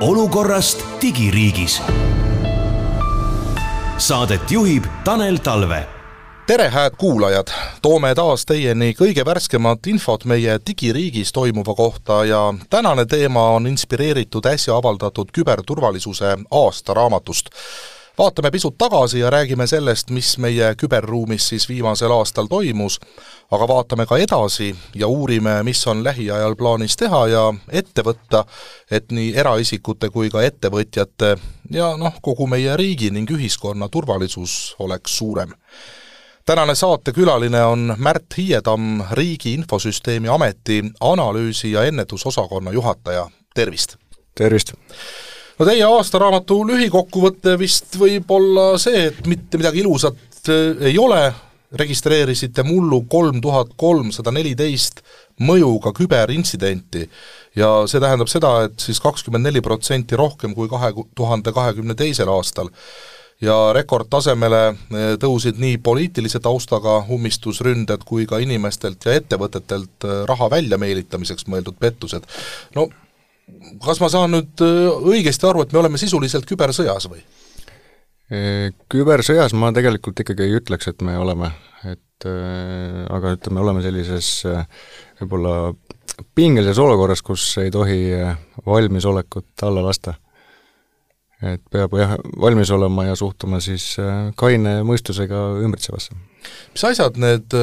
olukorrast digiriigis. Saadet juhib Tanel Talve tere, hääd kuulajad! toome taas teieni kõige värskemat infot meie digiriigis toimuva kohta ja tänane teema on inspireeritud äsja avaldatud küberturvalisuse aastaraamatust vaatame pisut tagasi ja räägime sellest, mis meie küberruumis siis viimasel aastal toimus, aga vaatame ka edasi ja uurime, mis on lähiajal plaanis teha ja ette võtta, et nii eraisikute kui ka ettevõtjate ja noh, kogu meie riigi ning ühiskonna turvalisus oleks suurem tänane saatekülaline on Märt Hiietamm, Riigi Infosüsteemi Ameti analüüsi- ja ennetusosakonna juhataja, tervist! tervist! No teie aastaraamatu lühikokkuvõte vist võib olla see, et mitte midagi ilusat äh, ei ole, registreerisite mullu kolm tuhat kolmsada neliteist mõjuga küberintsidenti ja see tähendab seda, et siis kakskümmend neli protsenti rohkem kui kahe tuhande kahekümne teisel aastal. Ja rekordtasemele äh, tõusid nii poliitilise taustaga ummistusründed kui ka inimestelt ja ettevõtetelt äh, raha väljameelitamiseks mõeldud pettused. no kas ma saan nüüd äh, õigesti aru, et me oleme sisuliselt kübersõjas või? Kübersõjas ma tegelikult ikkagi ei ütleks, et me oleme, et äh, aga ütleme, oleme sellises äh, võib-olla pingelises olukorras, kus ei tohi valmisolekut alla lasta. et peab jah, valmis olema ja suhtuma siis kaine mõistusega ümbritsevasse. mis asjad need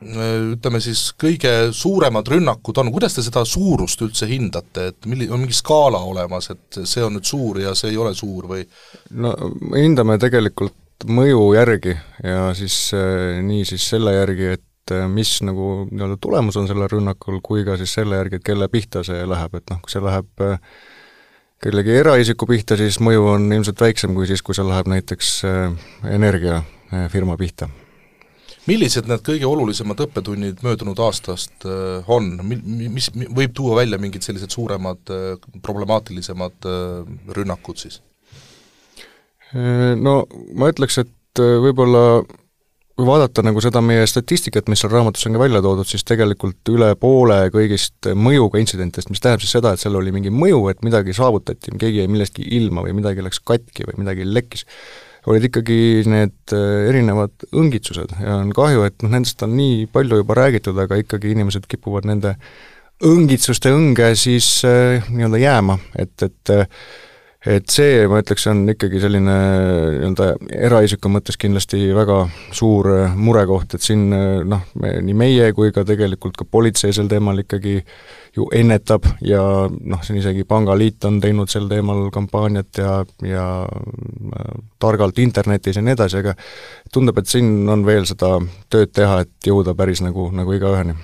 ütleme siis, kõige suuremad rünnakud on, kuidas te seda suurust üldse hindate, et milli-, on mingi skaala olemas, et see on nüüd suur ja see ei ole suur või? no me hindame tegelikult mõju järgi ja siis äh, nii siis selle järgi, et äh, mis nagu nii-öelda tulemus on sellel rünnakul, kui ka siis selle järgi, et kelle pihta see läheb, et noh, kui see läheb äh, kellegi eraisiku pihta, siis mõju on ilmselt väiksem kui siis, kui see läheb näiteks energiafirma pihta millised need kõige olulisemad õppetunnid möödunud aastast äh, on, mis, võib tuua välja mingid sellised suuremad äh, problemaatilisemad äh, rünnakud siis? No ma ütleks, et võib-olla kui vaadata nagu seda meie statistikat, mis seal raamatus on ka välja toodud, siis tegelikult üle poole kõigist mõjuga intsidentidest, mis tähendab siis seda, et seal oli mingi mõju, et midagi saavutati, keegi jäi millestki ilma või midagi läks katki või midagi lekkis olid ikkagi need äh, erinevad õngitsused ja on kahju, et noh, nendest on nii palju juba räägitud, aga ikkagi inimesed kipuvad nende õngitsuste õnge siis äh, nii-öelda jääma, et, et äh, et see, ma ütleks, on ikkagi selline nii-öelda eraisiku mõttes kindlasti väga suur murekoht, et siin noh, me, nii meie kui ka tegelikult ka politsei sel teemal ikkagi ju ennetab ja noh, siin isegi Pangaliit on teinud sel teemal kampaaniat ja, ja targalt internetis ja nii edasi, aga tundub, et siin on veel seda tööd teha, et jõuda päris nagu, nagu igaüheni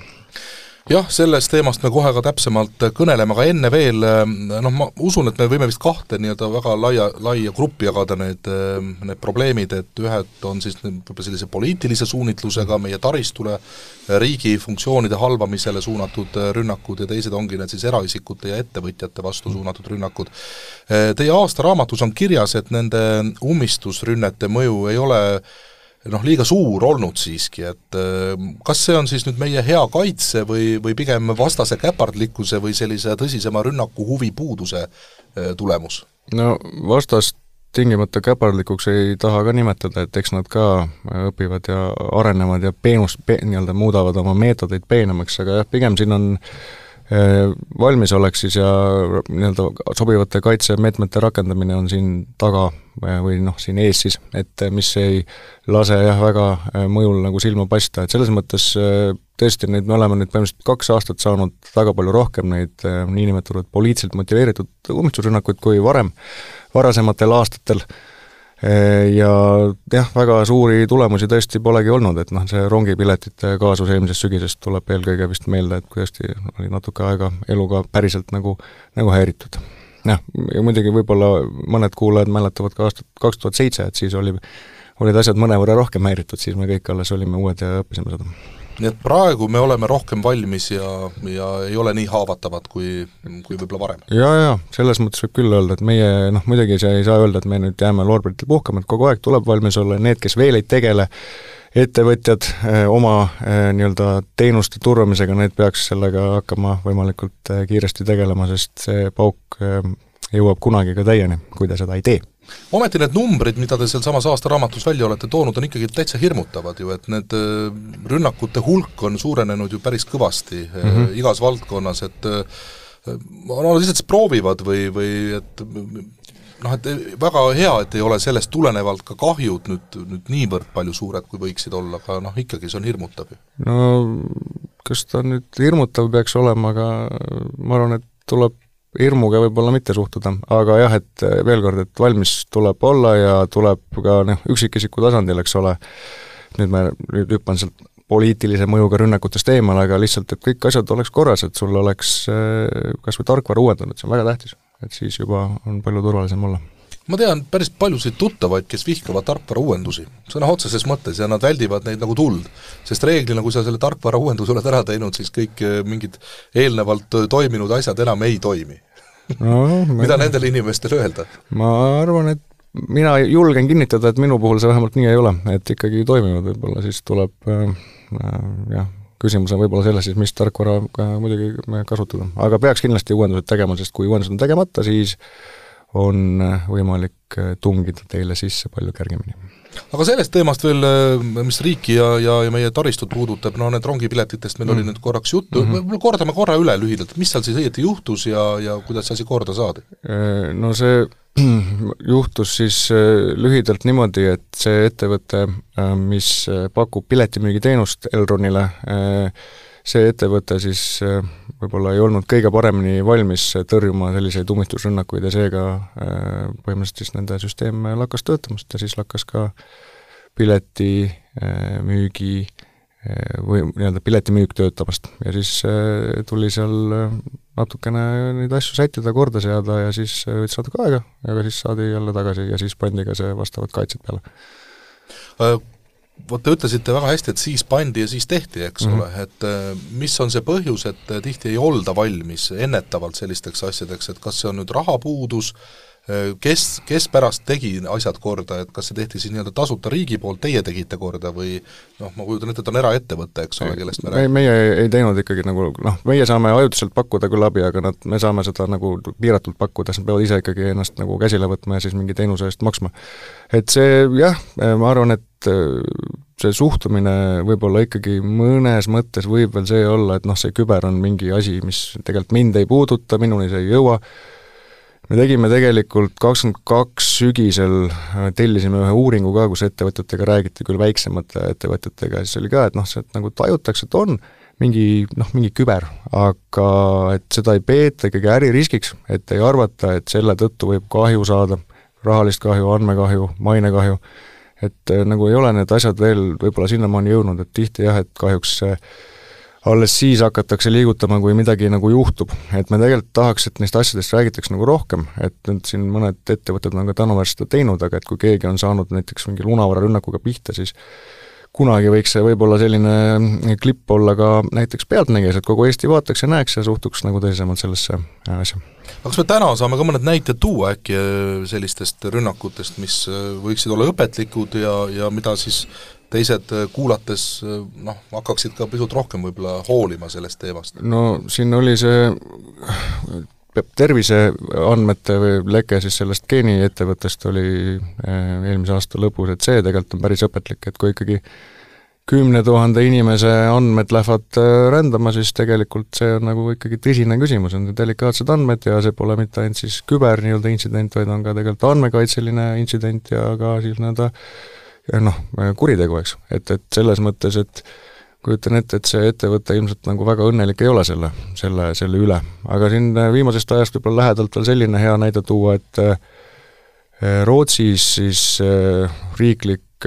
jah, sellest teemast me kohe ka täpsemalt kõneleme, aga enne veel noh, ma usun, et me võime vist kahte nii-öelda väga laia, laia gruppi jagada need, need probleemid, et ühed on siis võib-olla sellise poliitilise suunitlusega meie taristule, riigi funktsioonide halvamisele suunatud rünnakud ja teised ongi need siis eraisikute ja ettevõtjate vastu suunatud rünnakud. Teie aastaraamatus on kirjas, et nende ummistusrünnete mõju ei ole noh, liiga suur olnud siiski, et äh, kas see on siis nüüd meie hea kaitse või, või pigem vastase käpardlikkuse või sellise tõsisema rünnaku huvi puuduse äh, tulemus? no vastast tingimata käpardlikuks ei taha ka nimetada, et eks nad ka õpivad ja arenevad ja peenust pe,, nii-öelda muudavad oma meetodeid peenemaks, aga jah, pigem siin on äh, Äh, valmisolek siis ja nii-öelda sobivate kaitsemeetmete rakendamine on siin taga äh, või noh, siin ees siis, et äh, mis ei lase jah, väga mõjul nagu silma paista, et selles mõttes tõesti, neid me oleme nüüd põhimõtteliselt kaks aastat saanud väga palju rohkem neid niinimetatud poliitiliselt motiveeritud ummistusrünnakuid kui varem, varasematel aastatel ja jah, väga suuri tulemusi tõesti polegi olnud, et noh, see rongipiletite kaasus eelmisest sügisest tuleb eelkõige vist meelde, et kui tõesti oli natuke aega eluga päriselt nagu, nagu häiritud. jah, ja muidugi võib-olla mõned kuulajad mäletavad ka aastat kaks tuhat seitse, et siis oli, olid asjad mõnevõrra rohkem häiritud, siis me kõik alles olime uued ja õppisime seda nii et praegu me oleme rohkem valmis ja, ja ei ole nii haavatavad, kui, kui võib-olla varem. jaa, jaa, selles mõttes võib küll öelda, et meie noh, muidugi sa ei saa öelda, et me nüüd jääme loorberitel puhkama, et kogu aeg tuleb valmis olla, need, kes veel ei tegele, ettevõtjad eh, oma eh, nii-öelda teenuste turvamisega, need peaks sellega hakkama võimalikult eh, kiiresti tegelema, sest see pauk jõuab kunagi ka täieni, kui ta seda ei tee ometi need numbrid, mida te sealsamas aastaraamatus välja olete toonud, on ikkagi täitsa hirmutavad ju, et need äh, rünnakute hulk on suurenenud ju päris kõvasti mm -hmm. igas valdkonnas, et no nad lihtsalt proovivad või, või et noh, et väga hea, et ei ole sellest tulenevalt ka kahjud nüüd, nüüd niivõrd palju suured, kui võiksid olla, aga noh, ikkagi see on hirmutav ju. no kas ta nüüd hirmutav peaks olema, aga ma arvan, et tuleb hirmuga võib-olla mitte suhtuda, aga jah, et veel kord, et valmis tuleb olla ja tuleb ka noh, üksikisiku tasandil, eks ole, nüüd ma nüüd hüppan sealt poliitilise mõjuga rünnakutest eemale, aga lihtsalt, et kõik asjad oleks korras, et sul oleks eh, kas või tarkvara uuendatud, see on väga tähtis. Et siis juba on palju turvalisem olla ma tean päris paljusid tuttavaid, kes vihkavad tarkvara uuendusi, sõna otseses mõttes, ja nad väldivad neid nagu tuld. sest reeglina, kui sa selle tarkvara uuenduse oled ära teinud, siis kõik eh, mingid eelnevalt eh, toiminud asjad enam ei toimi no, mida nendele inimestele öelda? ma arvan, et mina julgen kinnitada, et minu puhul see vähemalt nii ei ole, et ikkagi toimivad, võib-olla siis tuleb äh, jah, küsimus on võib-olla selles siis, mis tarkvara ka muidugi kasutada. aga peaks kindlasti uuendused tegema, sest kui uuendused on tegemata, siis on võimalik tungida teile sisse palju kergemini. aga sellest teemast veel, mis riiki ja, ja, ja meie taristut puudutab, no need rongipiletitest meil mm. oli nüüd korraks juttu mm, -hmm. kordame korra üle lühidalt, mis seal siis õieti juhtus ja, ja kuidas see asi korda saadi? No see juhtus siis äh, lühidalt niimoodi, et see ettevõte, äh, mis äh, pakub piletimüügiteenust Elronile, see ettevõte siis võib-olla ei olnud kõige paremini valmis tõrjuma selliseid ummistusrünnakuid ja seega põhimõtteliselt siis nende süsteem lakkas töötamast ja siis lakkas ka piletimüügi või nii-öelda piletimüük töötamast ja siis äh, tuli seal äh, natukene neid asju sättida, korda seada ja siis äh, võttis natuke aega, aga siis saadi jälle tagasi ja siis pandi ka see vastavad kaitsed peale. Vot te ütlesite väga hästi, et siis pandi ja siis tehti, eks mm -hmm. ole, et mis on see põhjus, et tihti ei olda valmis ennetavalt sellisteks asjadeks, et kas see on nüüd rahapuudus, kes, kes pärast tegi asjad korda, et kas see tehti siis nii-öelda tasuta riigi poolt, teie tegite korda või noh, ma kujutan ette, et on eraettevõte, eks ole, kellest me räägime? meie ei teinud ikkagi nagu noh, meie saame ajutiselt pakkuda küll abi, aga nad, me saame seda nagu piiratult pakkuda, siis nad peavad ise ikkagi ennast nagu käsile võtma ja siis mingi teenuse eest maksma. et see jah, ma arvan, et äh, see suhtumine võib-olla ikkagi mõnes mõttes võib veel see olla, et noh, see küber on mingi asi, mis tegelikult mind ei puuduta, minuni see ei jõua, me tegime tegelikult kakskümmend kaks sügisel, äh, tellisime ühe uuringu ka, kus ettevõtjatega räägiti, küll väiksemate ettevõtjatega, siis oli ka, et noh, see nagu tajutakse, et on mingi noh, mingi küber, aga et seda ei peeta ikkagi äririskiks, et ei arvata, et selle tõttu võib kahju saada, rahalist kahju, andmekahju, mainekahju, et äh, nagu ei ole need asjad veel võib-olla sinnamaani jõudnud, et tihti jah, et kahjuks see alles siis hakatakse liigutama, kui midagi nagu juhtub. et me tegelikult tahaks, et neist asjadest räägitaks nagu rohkem, et nüüd siin mõned ettevõtted on ka tänuväärselt seda teinud, aga et kui keegi on saanud näiteks mingi lunavararünnakuga pihta, siis kunagi võiks see võib-olla selline klipp olla ka näiteks Pealtnägijas, et kogu Eesti vaataks ja näeks ja suhtuks nagu tõsisemalt sellesse asja. aga kas me täna saame ka mõned näited tuua äkki äh, sellistest rünnakutest, mis äh, võiksid olla õpetlikud ja, ja mida siis teised äh, kuulates äh, noh, hakkaksid ka pisut rohkem võib-olla hoolima sellest teemast? no siin oli see terviseandmete või leke siis sellest geeniettevõttest oli äh, eelmise aasta lõpus, et see tegelikult on päris õpetlik, et kui ikkagi kümne tuhande inimese andmed lähevad rändama, siis tegelikult see on nagu ikkagi tõsine küsimus, on delikaatsed andmed ja see pole mitte ainult siis küber nii-öelda intsident, vaid on ka tegelikult andmekaitseline intsident ja ka siis nii-öelda noh, kuritegu, eks, et, et selles mõttes, et kujutan ette, et see ettevõte ilmselt nagu väga õnnelik ei ole selle, selle, selle üle. aga siin viimasest ajast võib-olla lähedalt veel selline hea näide tuua, et eh, Rootsis siis riiklik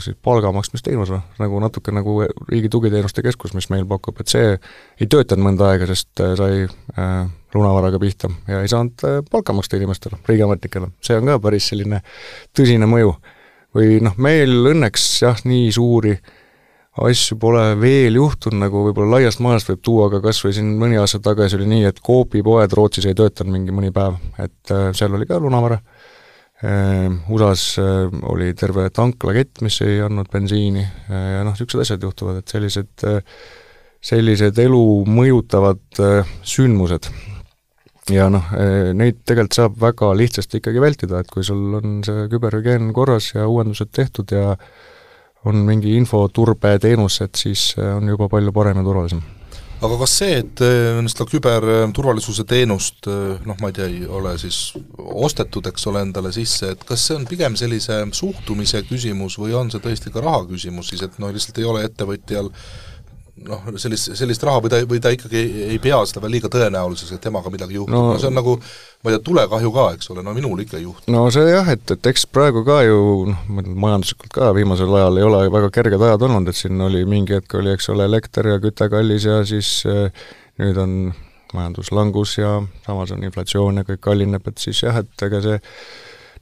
siis palga maksmisteenus või, nagu natuke nagu Riigi Tugiteenuste Keskus, mis meil pakub, et see ei töötanud mõnda aega, sest sai äh, lunavaraga pihta ja ei saanud äh, palka maksta inimestele, riigiametnikele. see on ka päris selline tõsine mõju või noh, meil õnneks jah, nii suuri asju pole veel juhtunud, nagu võib-olla laiast maailmast võib tuua, aga kas või siin mõni aasta tagasi oli nii, et Coopi poed Rootsis ei töötanud mingi mõni päev, et äh, seal oli ka lunavara. Äh,, USA-s äh, oli terve tanklakett, mis ei andnud bensiini. Ja noh, niisugused asjad juhtuvad, et sellised sellised elu mõjutavad sündmused ja noh, neid tegelikult saab väga lihtsasti ikkagi vältida, et kui sul on see küberhügieen korras ja uuendused tehtud ja on mingi infoturbeteenus, et siis on juba palju parem ja turvalisem. Aga kas see, et äh, seda küberturvalisuse teenust noh, ma ei tea, ei ole siis ostetud, eks ole, endale sisse, et kas see on pigem sellise suhtumise küsimus või on see tõesti ka raha küsimus siis, et no lihtsalt ei ole ettevõtjal noh, sellist, sellist raha või ta, või ta ikkagi ei, ei pea seda veel liiga tõenäoliseks, et temaga midagi juhtub no,, no see on nagu ma ei tea, tulekahju ka, eks ole, no minul ikka ei juhtu. no see jah, et, et eks praegu ka ju noh, majanduslikult ka viimasel ajal ei ole väga kerged ajad olnud, et siin oli mingi hetk oli, eks ole, elekter ja küte kallis ja siis eh, nüüd on majanduslangus ja samas on inflatsioon ja kõik kallineb, et siis jah, et ega see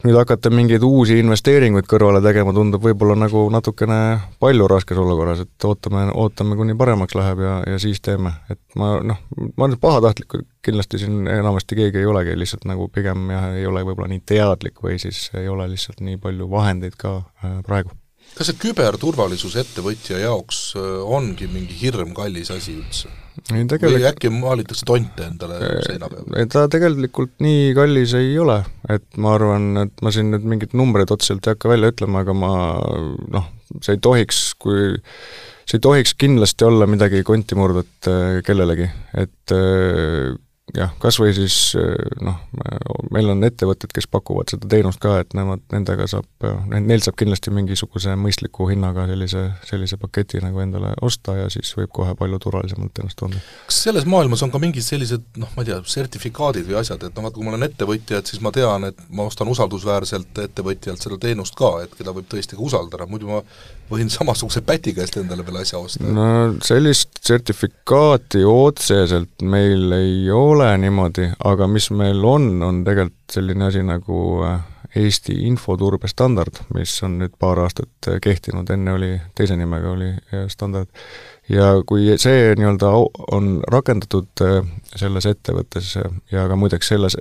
nüüd hakata mingeid uusi investeeringuid kõrvale tegema, tundub võib-olla nagu natukene palju raskes olukorras, et ootame, ootame, kuni paremaks läheb ja, ja siis teeme. et ma noh, ma et pahatahtlik kindlasti siin enamasti keegi ei olegi, lihtsalt nagu pigem jah, ei ole võib-olla nii teadlik või siis ei ole lihtsalt nii palju vahendeid ka äh, praegu. Kas see küberturvalisus ettevõtja jaoks äh, ongi mingi hirmkallis asi üldse? ei tegelikult või äkki maalitakse tonte endale seina peale? ta tegelikult nii kallis ei ole, et ma arvan, et ma siin nüüd mingeid numbreid otseselt ei hakka välja ütlema, aga ma noh, see ei tohiks, kui see ei tohiks kindlasti olla midagi kontimurdut äh, kellelegi, et äh, jah, kas või siis noh, meil on ettevõtted, kes pakuvad seda teenust ka, et nemad, nendega saab, neil saab kindlasti mingisuguse mõistliku hinnaga sellise, sellise paketi nagu endale osta ja siis võib kohe palju turvalisemalt ennast tunda. kas selles maailmas on ka mingid sellised noh, ma ei tea, sertifikaadid või asjad, et noh, vaata kui ma olen ettevõtja, et siis ma tean, et ma ostan usaldusväärselt ettevõtjalt seda teenust ka, et keda võib tõesti ka usaldada, muidu ma võin samasuguse päti käest endale veel asja osta? no sellist sertifikaati otseselt meil ei ole niimoodi, aga mis meil on, on tegelikult selline asi nagu äh, Eesti infoturbe standard, mis on nüüd paar aastat äh, kehtinud, enne oli, teise nimega oli äh, standard, ja kui see nii-öelda on rakendatud äh, selles ettevõttes ja ka muideks selles,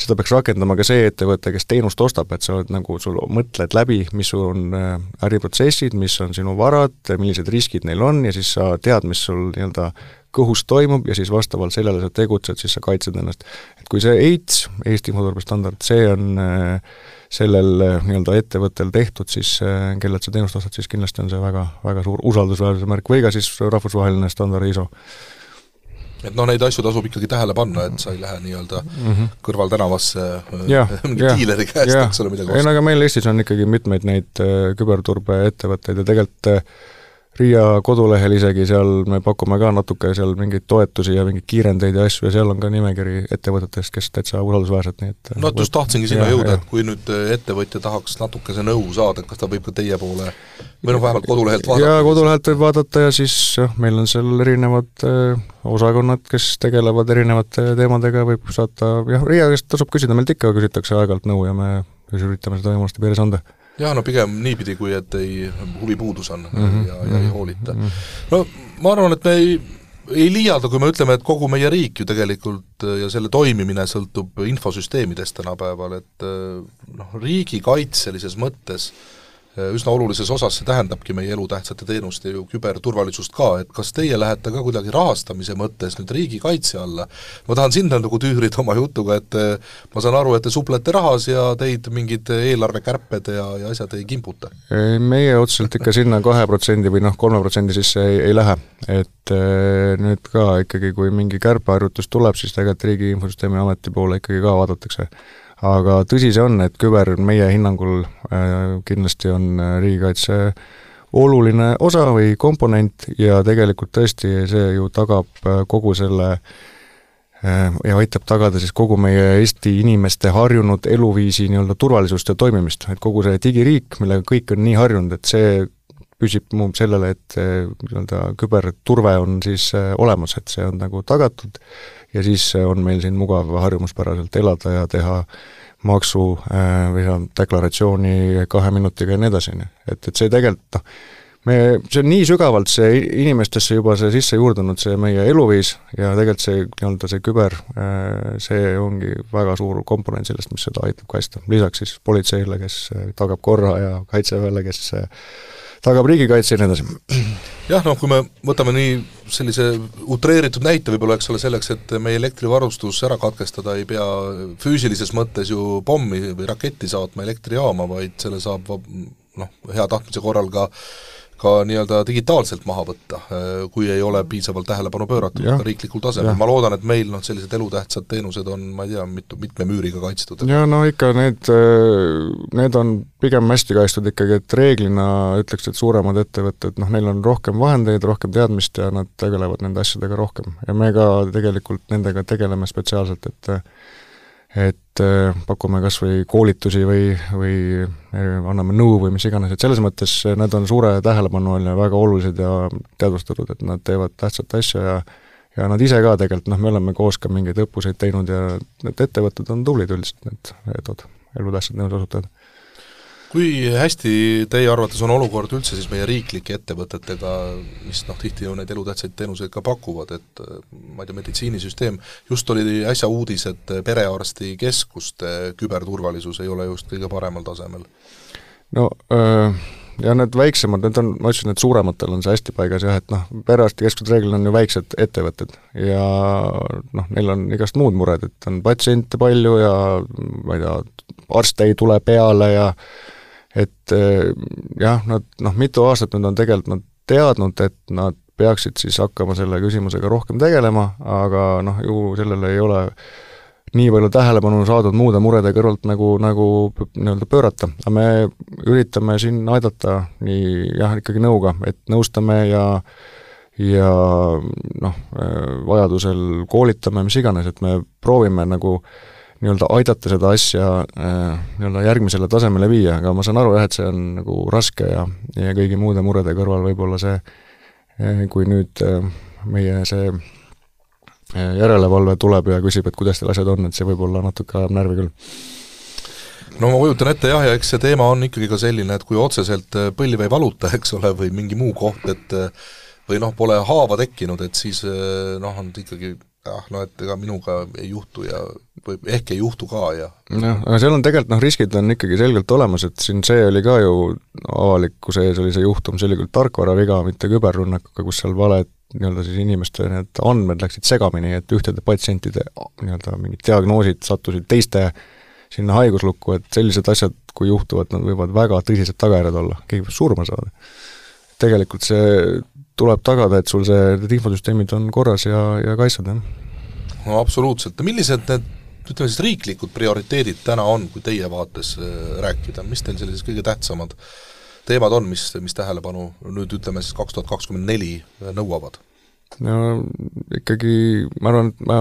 seda peaks rakendama ka see ettevõte, kes teenust ostab, et sa oled nagu, sul mõtled läbi, mis sul on äh, äriprotsessid, mis on sinu varad, millised riskid neil on ja siis sa tead, mis sul nii-öelda kõhus toimub ja siis vastavalt sellele sa tegutsed, siis sa kaitsed ennast. et kui see EITS, Eesti infoturbestandard, see on äh, sellel eh, nii-öelda ettevõttel tehtud, siis eh, kellelt sa teenust ostad, siis kindlasti on see väga, väga suur usaldusväärsuse märk või ka siis rahvusvaheline standard ISO et noh, neid asju tasub ikkagi tähele panna, et sa ei lähe nii-öelda mm -hmm. kõrvaltänavasse eh, mingi diileri käest, eks ole, midagi ostma. ei no aga meil Eestis on ikkagi mitmeid neid küberturbeettevõtteid ja tegelikult Riia kodulehel isegi, seal me pakume ka natuke seal mingeid toetusi ja mingeid kiirendeid ja asju ja seal on ka nimekiri ettevõtetest, kes täitsa usaldusväärsed, nii et no et just tahtsingi sinna jõuda, et kui nüüd ettevõtja tahaks natukese nõu saada, kas ta võib ka teie poole või noh, vähemalt kodulehelt vaadata? jaa, kodulehelt võib vaadata ja siis jah, meil on seal erinevad äh, osakonnad, kes tegelevad erinevate teemadega, võib saata, jah, Riia käest tasub küsida, meilt ikka küsitakse aeg-ajalt nõu ja me siis üritame seda võimaluste piires anda jah, no pigem niipidi, kui et ei, huvipuudus on mm -hmm. ja, ja ei mhm. hoolita. -hmm. no ma arvan, et me ei, ei liialda, kui me ütleme, et kogu meie riik ju tegelikult ja selle toimimine sõltub infosüsteemidest tänapäeval, et noh, riigikaitselises mõttes Äh, üsna olulises osas see tähendabki meie elutähtsate teenuste ju küberturvalisust ka, et kas teie lähete ka kuidagi rahastamise mõttes nüüd riigikaitse alla? ma tahan sinna nagu tüürida oma jutuga, et äh, ma saan aru, et te suplete rahas ja teid mingid eelarvekärped ja, ja asjad ei kimbuta? meie otseselt ikka sinna kahe protsendi või noh, kolme protsendi sisse ei, ei lähe. et äh, nüüd ka ikkagi, kui mingi kärpeharjutus tuleb, siis tegelikult Riigi Infosüsteemi Ameti poole ikkagi ka vaadatakse aga tõsi see on, et küber meie hinnangul äh, kindlasti on äh, riigikaitse oluline osa või komponent ja tegelikult tõesti see ju tagab äh, kogu selle ja aitab tagada siis kogu meie Eesti inimeste harjunud eluviisi nii-öelda turvalisust ja toimimist, et kogu see digiriik, millega kõik on nii harjunud, et see püsib mu sellele, et nii-öelda küberturve on siis olemas, et see on nagu tagatud ja siis on meil siin mugav harjumuspäraselt elada ja teha maksu äh, või seal deklaratsiooni kahe minutiga ja nii edasi, on ju. et, et see tegelikult noh, me, see on nii sügavalt see inimestesse juba see sisse juurdunud, see meie eluviis ja tegelikult see nii-öelda see küber, äh, see ongi väga suur komponent sellest, mis seda aitab kaitsta. lisaks siis politseile, kes äh, tagab korra ja Kaitseväele, kes tagab riigikaitse ja nii edasi. jah, noh, kui me võtame nii sellise utreeritud näite võib-olla, eks ole, selleks, et meie elektrivarustus ära katkestada, ei pea füüsilises mõttes ju pommi või raketti saatma elektrijaama, vaid selle saab noh, hea tahtmise korral ka ka nii-öelda digitaalselt maha võtta, kui ei ole piisavalt tähelepanu pööratud ja. riiklikul tasemel, ma loodan, et meil noh, sellised elutähtsad teenused on, ma ei tea, mitu, mitme müüriga kaitstud. ja no ikka need, need on pigem hästi kaitstud ikkagi, et reeglina ütleks, et suuremad ettevõtted, noh, neil on rohkem vahendeid, rohkem teadmist ja nad tegelevad nende asjadega rohkem. ja me ka tegelikult nendega tegeleme spetsiaalselt, et et äh, pakume kas või koolitusi või, või äh, anname nõu või mis iganes, et selles mõttes nad on suure tähelepanu all ja väga olulised ja teadvustatud, et nad teevad tähtsat asja ja ja nad ise ka tegelikult, noh, me oleme koos ka mingeid õppuseid teinud ja need ettevõtted on tublid üldiselt, need EDO-d, elutähtsad teenuse osutajad kui hästi teie arvates on olukord üldse siis meie riiklike ettevõtetega, mis noh, tihti ju neid elutähtsaid teenuseid ka pakuvad, et ma ei tea, meditsiinisüsteem, just oli äsja uudis, et perearstikeskuste küberturvalisus ei ole just kõige paremal tasemel? no öö ja need väiksemad, need on, ma ütlesin, et suurematel on see hästi paigas jah, et noh, perearstikeskused reeglina on ju väiksed ettevõtted ja noh, neil on igast muud mured, et on patsiente palju ja ma ei tea, arste ei tule peale ja et eh, jah, nad noh, mitu aastat nüüd on tegelikult nad teadnud, et nad peaksid siis hakkama selle küsimusega rohkem tegelema, aga noh, ju sellele ei ole nii palju tähelepanu saadud muude murede kõrvalt nagu, nagu nii-öelda pöörata, aga me üritame siin aidata nii jah, ikkagi nõuga, et nõustame ja ja noh, vajadusel koolitame, mis iganes, et me proovime nagu äh, nii-öelda aidata seda asja äh, nii-öelda järgmisele tasemele viia, aga ma saan aru jah, et see on nagu raske ja, ja kõigi muude murede kõrval võib-olla see, äh, kui nüüd äh, meie see järelevalve tuleb ja küsib, et kuidas teil asjad on, et see võib-olla natuke ajab närvi küll. No ma kujutan ette jah, ja eks see teema on ikkagi ka selline, et kui otseselt põlve ei valuta, eks ole, või mingi muu koht, et või noh, pole haava tekkinud, et siis noh, on ikkagi jah, no et ega minuga ei juhtu ja või ehk ei juhtu ka ja jah, aga seal on tegelikult noh, riskid on ikkagi selgelt olemas, et siin see oli ka ju avalikkuse ees oli see juhtum, see oli küll tarkvaraviga, mitte küberrünnakuga, kus seal valed nii-öelda siis inimeste need andmed läksid segamini, et ühtede patsientide nii-öelda mingid diagnoosid sattusid teiste sinna haiguslukku, et sellised asjad, kui juhtuvad, nad võivad väga tõsised tagajärjed olla, keegi võib surma saada. tegelikult see tuleb tagada, et sul see, need infosüsteemid on korras ja, ja kaitstud, jah. no absoluutselt, millised need ütleme siis riiklikud prioriteedid täna on, kui teie vaates äh, rääkida, mis teil sellised kõige tähtsamad teemad on, mis, mis tähelepanu nüüd ütleme siis kaks tuhat kakskümmend neli äh, nõuavad? no ikkagi ma arvan, et ma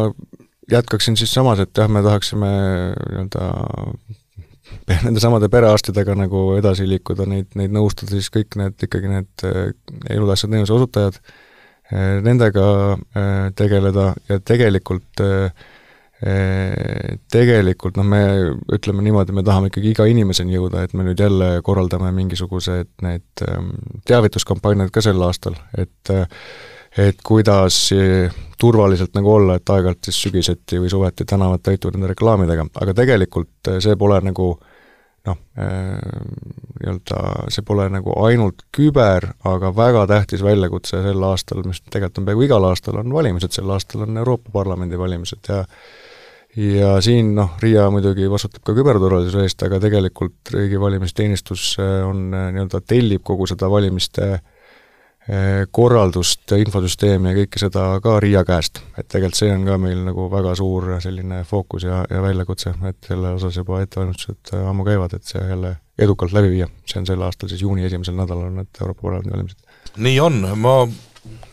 jätkaksin siis samas, et jah, me tahaksime nii-öelda nende samade perearstidega nagu edasi liikuda, neid, neid nõustada, siis kõik need ikkagi need eh, elutähtsad teenuse osutajad, nendega tegeleda ja tegelikult tegelikult noh, me ütleme niimoodi, me tahame ikkagi iga inimeseni jõuda, et me nüüd jälle korraldame mingisugused need teavituskampaaniad ka sel aastal, et et kuidas turvaliselt nagu olla, et aeg-ajalt siis sügiseti või suveti tänavad täituvad nende reklaamidega, aga tegelikult see pole nagu noh, nii-öelda see pole nagu ainult küber, aga väga tähtis väljakutse sel aastal, mis tegelikult on peaaegu igal aastal, on valimised, sel aastal on Euroopa Parlamendi valimised ja ja siin noh, RIA muidugi vastutab ka küberturvalisuse eest, aga tegelikult riigi valimisteenistus äh, on äh, nii-öelda, tellib kogu seda valimiste äh, korraldust, infosüsteemi ja kõike seda ka RIA käest. et tegelikult see on ka meil nagu väga suur selline fookus ja, ja väljakutse, et selle osas juba ettevalmistused ammu käivad, et see jälle edukalt läbi viia. see on sel aastal siis juuni esimesel nädalal need Euroopa Parlamendi valimised. nii on, ma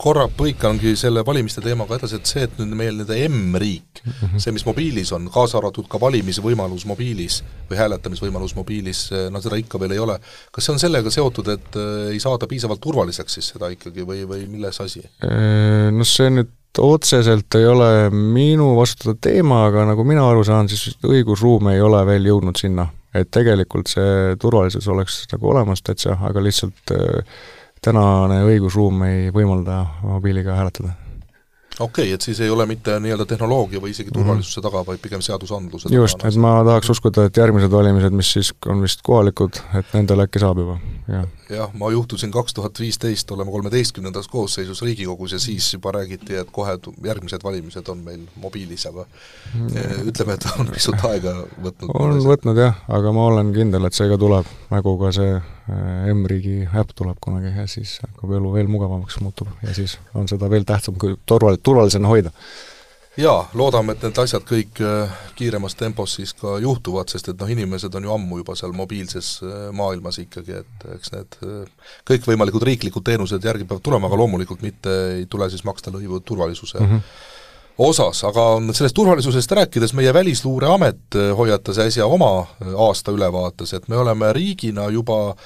korra põikangi selle valimiste teemaga edasi, et see, et nüüd meil nii-öelda M-riik mm, -hmm. see, mis mobiilis on, kaasa arvatud ka valimisvõimalus mobiilis või hääletamisvõimalus mobiilis, no seda ikka veel ei ole, kas see on sellega seotud, et äh, ei saada piisavalt turvaliseks siis seda ikkagi või, või milles asi? Äh, no see nüüd otseselt ei ole minu vastutada teema, aga nagu mina aru saan, siis õigusruum ei ole veel jõudnud sinna. et tegelikult see turvalisus oleks nagu olemas täitsa, aga lihtsalt äh, tänane õigusruum ei võimalda mobiiliga hääletada. okei okay,, et siis ei ole mitte nii-öelda tehnoloogia või isegi turvalisuse taga, vaid pigem seadusandluse just, et ma tahaks uskuda, et järgmised valimised, mis siis on vist kohalikud, et nendel äkki saab juba jah. Jah, ma juhtusin kaks tuhat viisteist olema kolmeteistkümnendas koosseisus Riigikogus ja siis juba räägiti, et kohe järgmised valimised on meil mobiilis, aga mm. ütleme, et on pisut aega võtnud. on võtnud jah, aga ma olen kindel, et see ka tuleb, nagu ka see äh, M-riigi äpp tuleb kunagi ja siis hakkab elu veel mugavamaks muutub ja siis on seda veel tähtsam, kui turval-, turvalisena hoida jaa, loodame, et need asjad kõik äh, kiiremas tempos siis ka juhtuvad, sest et noh, inimesed on ju ammu juba seal mobiilses äh, maailmas ikkagi, et eks need äh, kõikvõimalikud riiklikud teenused järgi peavad tulema, aga loomulikult mitte ei tule siis maksta lõivu turvalisuse mm -hmm osas, aga sellest turvalisusest rääkides, meie Välisluureamet hoiatas äsja oma aasta ülevaates, et me oleme riigina juba äh,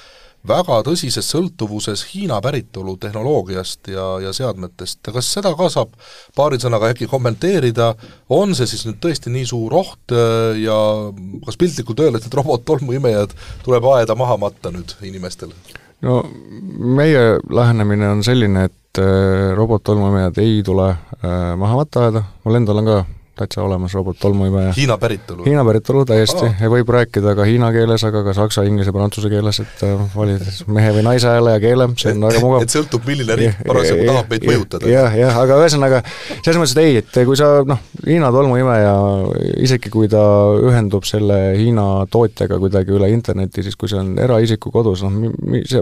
väga tõsises sõltuvuses Hiina päritolu tehnoloogiast ja, ja seadmetest, kas seda ka saab paari sõnaga äkki kommenteerida, on see siis nüüd tõesti nii suur oht äh, ja kas piltlikult öeldes need robot-tolmuimejad tuleb aeda maha matta nüüd inimestel? no meie lähenemine on selline, et äh, robot-tolmuimejad ei tule äh, maha matta aeda, mul endal on ka täitsa olemas robot-tolmuimeja. Hiina päritolu? Hiina päritolu täiesti ja võib rääkida ka hiina keeles, aga ka saksa, inglise, prantsuse keeles, et äh, valida mehe või naise hääle ja keele, see on väga mugav. et sõltub, milline riik parasjagu tahab meid mõjutada. jah, jah, aga ühesõnaga, selles mõttes, et ei, et kui sa noh, Hiina tolmuimeja, isegi kui ta ühendub selle Hiina tootjaga kuidagi üle interneti, siis kui see on eraisiku kodus, noh,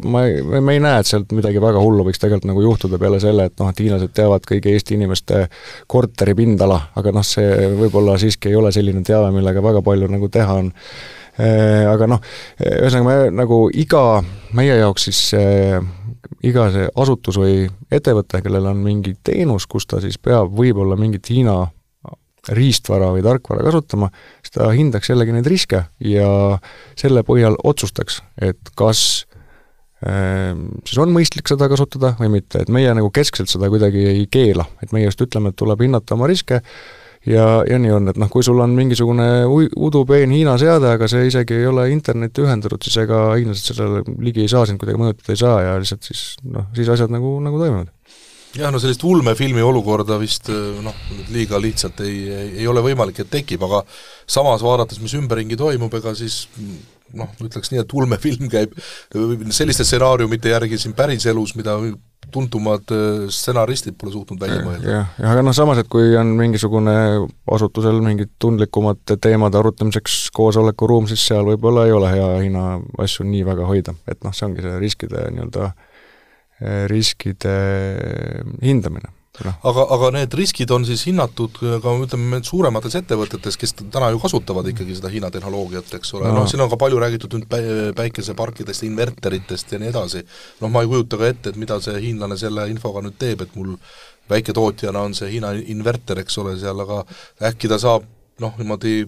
ma ei, me ei näe, et sealt midagi väga hullu võiks tegelikult nagu juhtuda peale selle, et noh, et hiinlased teavad kõigi Eesti inimeste korteri pindala, aga noh, see see võib-olla siiski ei ole selline teave, millega väga palju nagu teha on. Äh, aga noh, ühesõnaga me nagu iga, meie jaoks siis äh, iga see asutus või ettevõte, kellel on mingi teenus, kus ta siis peab võib-olla mingit Hiina riistvara või tarkvara kasutama, siis ta hindaks jällegi neid riske ja selle põhjal otsustaks, et kas äh, siis on mõistlik seda kasutada või mitte, et meie nagu keskselt seda kuidagi ei keela, et meie just ütleme, et tuleb hinnata oma riske, ja, ja nii on, et noh, kui sul on mingisugune udupeen Hiina seade, aga see isegi ei ole internetti ühendatud, siis ega hiinlased sellele ligi ei saa, sind kuidagi mõjutada ei saa ja lihtsalt siis noh, siis asjad nagu, nagu toimuvad. Jah, no sellist ulmefilmi olukorda vist noh, liiga lihtsalt ei, ei ole võimalik, et tekib, aga samas vaadates, mis ümberringi toimub, ega siis noh, ütleks nii, et ulmefilm käib selliste stsenaariumite järgi siin päriselus, mida tuntumad äh, stsenaristid pole suutnud välja mõelda. jah, jah, aga noh, samas, et kui on mingisugune asutusel mingid tundlikumate teemade arutamiseks koosolekuruum, siis seal võib-olla ei ole hea Hiina asju nii väga hoida, et noh, see ongi see riskide nii-öelda, äh, riskide hindamine. Aga, aga need riskid on siis hinnatud ka ütleme, suuremates ettevõtetes, kes täna ju kasutavad ikkagi seda Hiina tehnoloogiat, eks ole. No., noh siin on ka palju räägitud nüüd päi-, päikeseparkidest, inverteritest ja nii edasi, noh ma ei kujuta ka ette, et mida see hiinlane selle infoga nüüd teeb, et mul väiketootjana on see Hiina inverter, eks ole, seal, aga äkki ta saab noh, niimoodi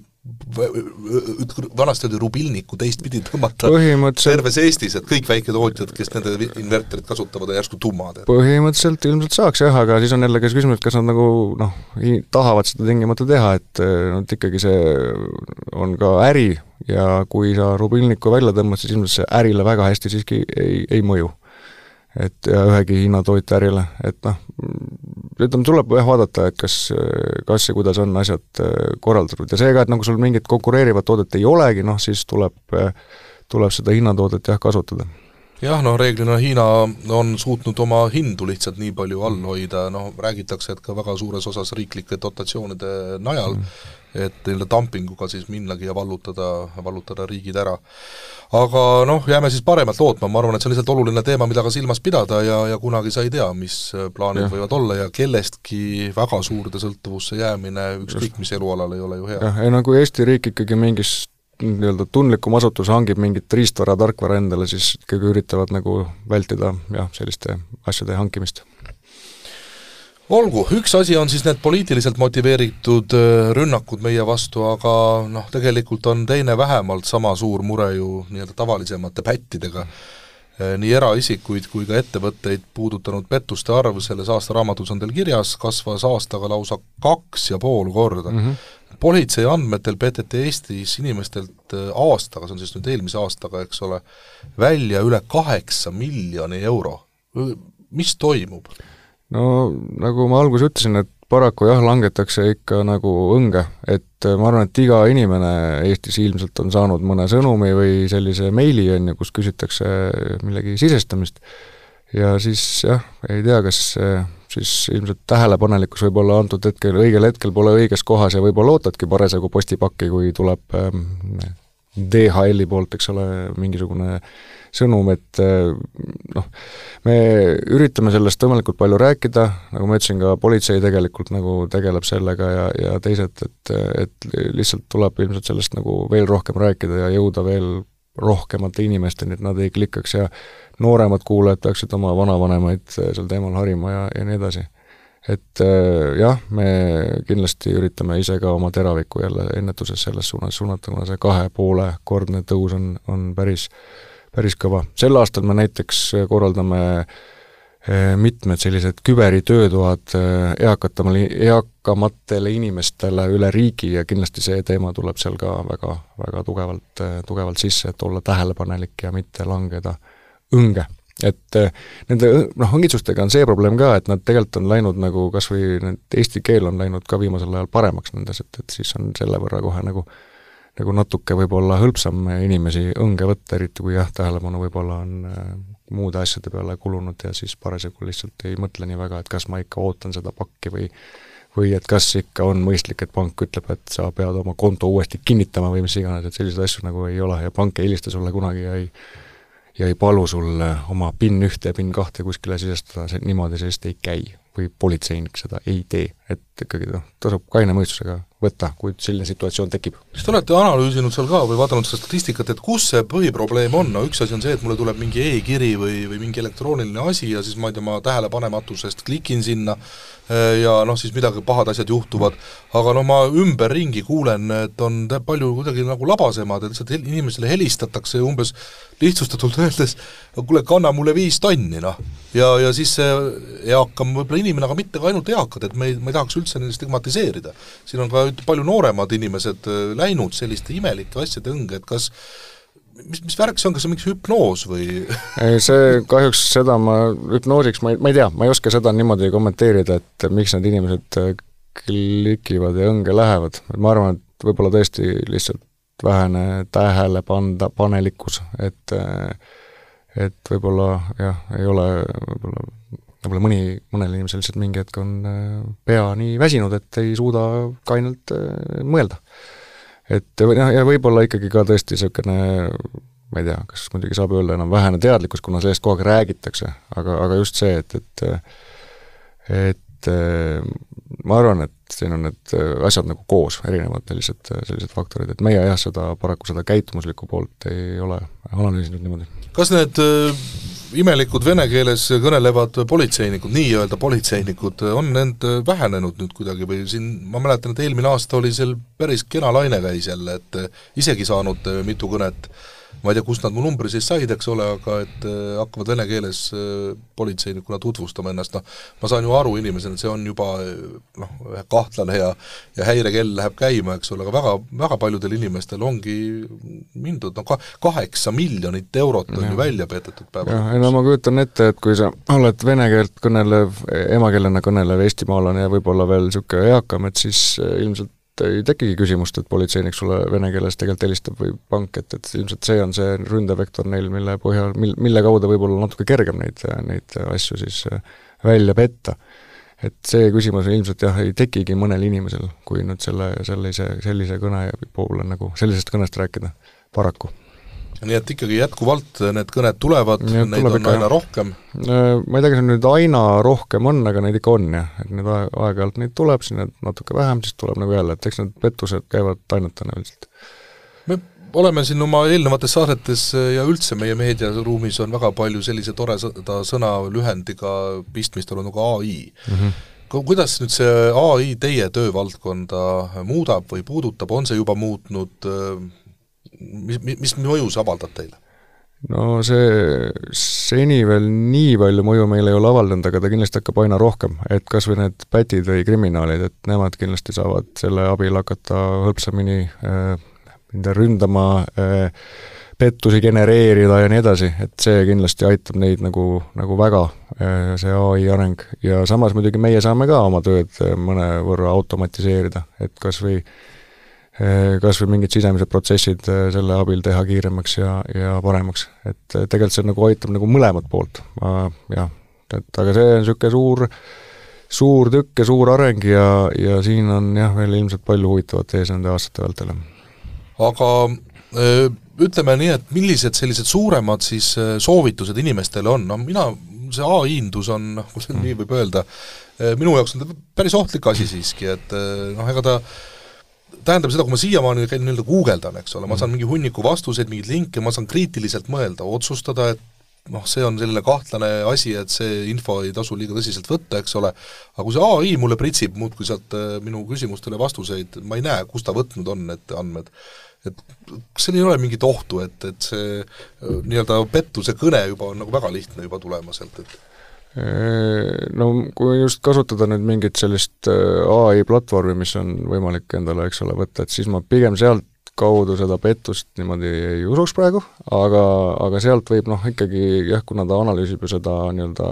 vanasti oli rubilniku teistpidi tõmmata terves Eestis, et kõik väiketootjad, kes nende inverterit kasutavad, on järsku tummad. põhimõtteliselt ilmselt saaks jah, aga siis on jällegi see küsimus, et kas nad nagu noh, tahavad seda tingimata teha, et noh, et ikkagi see on ka äri ja kui sa rubilniku välja tõmbad, siis ilmselt see ärile väga hästi siiski ei, ei mõju et ja ühegi Hiina toiteärile, et noh, ütleme, tuleb jah vaadata, et kas, kas ja kuidas on asjad äh, korraldatud. Ja seega, et nagu sul mingit konkureerivat toodet ei olegi, noh siis tuleb, tuleb seda Hiina toodet jah, kasutada. Jah, noh reeglina Hiina on suutnud oma hindu lihtsalt nii palju all hoida, noh räägitakse, et ka väga suures osas riiklike dotatsioonide najal. Mm., et nii-öelda dumpinguga siis minnagi ja vallutada, vallutada riigid ära. aga noh, jääme siis paremat lootma, ma arvan, et see on lihtsalt oluline teema, mida ka silmas pidada ja, ja kunagi sa ei tea, mis plaanid ja. võivad olla ja kellestki väga suurde sõltuvusse jäämine ükskõik mis elualal ei ole ju hea. jah, ei no kui Eesti riik ikkagi mingis nii-öelda tundlikum asutus hangib mingit riistvara, tarkvara endale, siis ikkagi üritavad nagu vältida jah, selliste asjade hankimist olgu, üks asi on siis need poliitiliselt motiveeritud äh, rünnakud meie vastu, aga noh, tegelikult on teine vähemalt sama suur mure ju nii-öelda tavalisemate pättidega. Äh, nii eraisikuid kui ka ettevõtteid puudutanud pettuste arv selles aastaraamatus on teil kirjas, kasvas aastaga lausa kaks ja pool korda mm. -hmm politsei andmetel peteti Eestis inimestelt äh, aastaga, see on siis nüüd eelmise aastaga, eks ole, välja üle kaheksa miljoni euro. mis toimub? No nagu ma alguses ütlesin, et paraku jah, langetakse ikka nagu õnge, et ma arvan, et iga inimene Eestis ilmselt on saanud mõne sõnumi või sellise meili, on ju, kus küsitakse millegi sisestamist, ja siis jah, ei tea, kas siis ilmselt tähelepanelikkus võib olla antud hetkel, õigel hetkel pole õiges kohas ja võib-olla ootadki parasjagu postipakki, kui tuleb ähm, DHL-i poolt, eks ole, mingisugune sõnum, et äh, noh, me üritame sellest võimalikult palju rääkida, nagu ma ütlesin, ka politsei tegelikult nagu tegeleb sellega ja, ja teised, et, et lihtsalt tuleb ilmselt sellest nagu veel rohkem rääkida ja jõuda veel rohkemate inimesteni, et nad ei klikkaks ja nooremad kuulajad peaksid oma vanavanemaid sel teemal harima ja, ja nii edasi et äh, jah, me kindlasti üritame ise ka oma teravikku jälle ennetuses selles suunas suunata, kuna see kahe poole kordne tõus on, on päris, päris kõva. sel aastal me näiteks korraldame äh, mitmed sellised küberitöötoad äh, eakatamale, eakamatele inimestele üle riigi ja kindlasti see teema tuleb seal ka väga, väga tugevalt, tugevalt sisse, et olla tähelepanelik ja mitte langeda õnge et eh, nende noh, õngitsustega on see probleem ka, et nad tegelikult on läinud nagu kas või need eesti keel on läinud ka viimasel ajal paremaks nendes, et, et siis on selle võrra kohe nagu nagu natuke võib-olla hõlpsam inimesi õnge võtta, eriti kui jah, tähelepanu võib-olla on äh, muude asjade peale kulunud ja siis parasjagu lihtsalt ei mõtle nii väga, et kas ma ikka ootan seda pakki või või et kas ikka on mõistlik, et pank ütleb, et sa pead oma konto uuesti kinnitama või mis iganes, et selliseid asju nagu ei ole ja pank ei helista sulle kunagi ja ei ja ei palu sul oma PIN ühte PIN kahte kuskile sisestada, see niimoodi sellist ei käi. või politseinik seda ei tee, et ikkagi noh, tasub kaine mõistusega võtta, kui selline situatsioon tekib. kas te olete analüüsinud seal ka või vaadanud seda statistikat, et kus see põhiprobleem on, no üks asi on see, et mulle tuleb mingi e-kiri või, või mingi elektrooniline asi ja siis ma ei tea, ma tähelepanematusest klikin sinna, Äh, ja noh, siis midagi, pahad asjad juhtuvad, aga no ma ümberringi kuulen, et on palju kuidagi nagu labasemad, et lihtsalt inimesele helistatakse umbes lihtsustatult öeldes, kuule, kanna mulle viis tonni, noh. ja, ja siis see eakam võib-olla inimene, aga mitte ka ainult eakad, et me ei, ma ei tahaks üldse neid stigmatiseerida. siin on ka palju nooremad inimesed äh, läinud selliste imelike asjade õnge, et kas mis, mis värk see on, kas see on mingi hüpnoos või? see kahjuks seda ma, hüpnoosiks ma ei, ma ei tea, ma ei oska seda niimoodi kommenteerida, et miks need inimesed äh, klikivad ja õnge lähevad, ma arvan, et võib-olla tõesti lihtsalt vähene tähelepanda, panelikkus, et äh, et võib-olla jah, ei ole võib-olla võib-olla mõni, mõnel inimesel lihtsalt mingi hetk on äh, pea nii väsinud, et ei suuda kainelt mõelda et noh, ja võib-olla ikkagi ka tõesti niisugune ma ei tea, kas muidugi saab öelda enam vähene teadlikkus, kuna sellest kogu aeg räägitakse, aga, aga just see, et, et et ma arvan, et siin on need asjad nagu koos, erinevad sellised, sellised faktorid, et meie jah, seda paraku seda käitumuslikku poolt ei ole analüüsinud niimoodi. kas need imelikud vene keeles kõnelevad politseinikud, nii-öelda politseinikud, on need vähenenud nüüd kuidagi või siin, ma mäletan, et eelmine aasta oli seal päris kena laine käis jälle, et isegi saanud mitu kõnet ma ei tea, kust nad mu numbri siis said, eks ole, aga et äh, hakkavad vene keeles äh, politseinikuna tutvustama ennast, noh, ma saan ju aru inimesena, et see on juba noh, kahtlane ja ja häirekell läheb käima, eks ole, aga väga, väga paljudel inimestel ongi mindud noh, ka kaheksa miljonit eurot on ja. ju välja petetud päeva lõpuks. no ma kujutan ette, et kui sa oled vene keelt kõnelev, emakeelena kõnelev eestimaalane ja võib-olla veel niisugune eakam, et siis äh, ilmselt ei tekigi küsimust, et politseinik sulle vene keeles tegelikult helistab või pank, et, et ilmselt see on see ründevektor neil, mille põhjal, mil, mille kaudu võib olla natuke kergem neid, neid asju siis äh, välja petta. et see küsimus ilmselt jah, ei tekigi mõnel inimesel, kui nüüd selle, sellise, sellise kõne on nagu, sellisest kõnest rääkida, paraku nii et ikkagi jätkuvalt need kõned tulevad, neid tuleb on ikka, aina jah. rohkem? Ma ei tea, kas nüüd aina rohkem on, aga neid ikka on jah, et need aeg-ajalt neid tuleb, siis need natuke vähem, siis tuleb nagu jälle, et eks need pettused käivad ainult tõenäoliselt. me oleme siin oma eelnevates saadetes ja üldse meie meediaruumis on väga palju sellise toreda sõna lühendiga pistmist olnud nagu AI mm. -hmm kuidas nüüd see ai teie töövaldkonda muudab või puudutab, on see juba muutnud, mis, mis, mis mõju see avaldab teile? no see seni veel nii palju mõju meil ei ole avaldanud, aga ta kindlasti hakkab aina rohkem, et kas või need pätid või kriminaalid, et nemad kindlasti saavad selle abil hakata hõlpsamini äh, ründama äh, pettusi genereerida ja nii edasi, et see kindlasti aitab neid nagu, nagu väga, see ai areng. ja samas muidugi meie saame ka oma tööd mõnevõrra automatiseerida, et kas või kas või mingid sisemised protsessid selle abil teha kiiremaks ja, ja paremaks. et tegelikult see nagu aitab nagu mõlemat poolt, jah, et aga see on niisugune suur suur tükk ja suur areng ja, ja siin on jah, veel ilmselt palju huvitavat ees nende aastate vältel. aga ütleme nii, et millised sellised suuremad siis soovitused inimestele on, no mina, see ai-indus on, noh, kui seda nii võib öelda, minu jaoks on ta päris ohtlik asi siiski, et noh, ega ta tähendab seda, kui ma siiamaani käin nii-öelda guugeldan, eks ole, ma saan mingi hunniku vastuseid, mingeid linke, ma saan kriitiliselt mõelda, otsustada, et noh, see on selline kahtlane asi, et see info ei tasu liiga tõsiselt võtta, eks ole, aga kui see ai mulle pritsib muudkui sealt äh, minu küsimustele vastuseid, ma ei näe, kust ta võtnud on need andmed, et kas seal ei ole mingit ohtu, et, et see äh, nii-öelda pettuse kõne juba on nagu väga lihtne juba tulema sealt, et no kui just kasutada nüüd mingit sellist ai platvormi, mis on võimalik endale, eks ole, võtta, et siis ma pigem sealt kaudu seda pettust niimoodi ei usuks praegu, aga, aga sealt võib noh, ikkagi jah, kuna ta analüüsib ju seda nii-öelda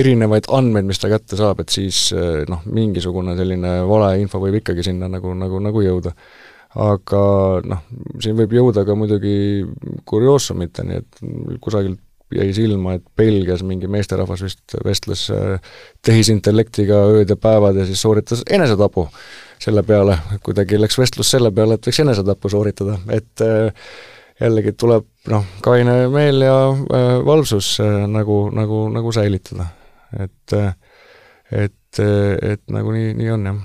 erinevaid andmeid, mis ta kätte saab, et siis noh, mingisugune selline valeinfo võib ikkagi sinna nagu, nagu, nagu jõuda. aga noh, siin võib jõuda ka muidugi kurioosumiteni, et kusagilt jäi silma, et Belgias mingi meesterahvas vist vestles tehisintellektiga ööd ja päevad ja siis sooritas enesetapu selle peale, kuidagi läks vestlus selle peale, et võiks enesetappu sooritada, et äh, jällegi tuleb noh, kaine meel ja äh, valvsus äh, nagu, nagu, nagu säilitada. et, et, et nagu nii, nii on, jah.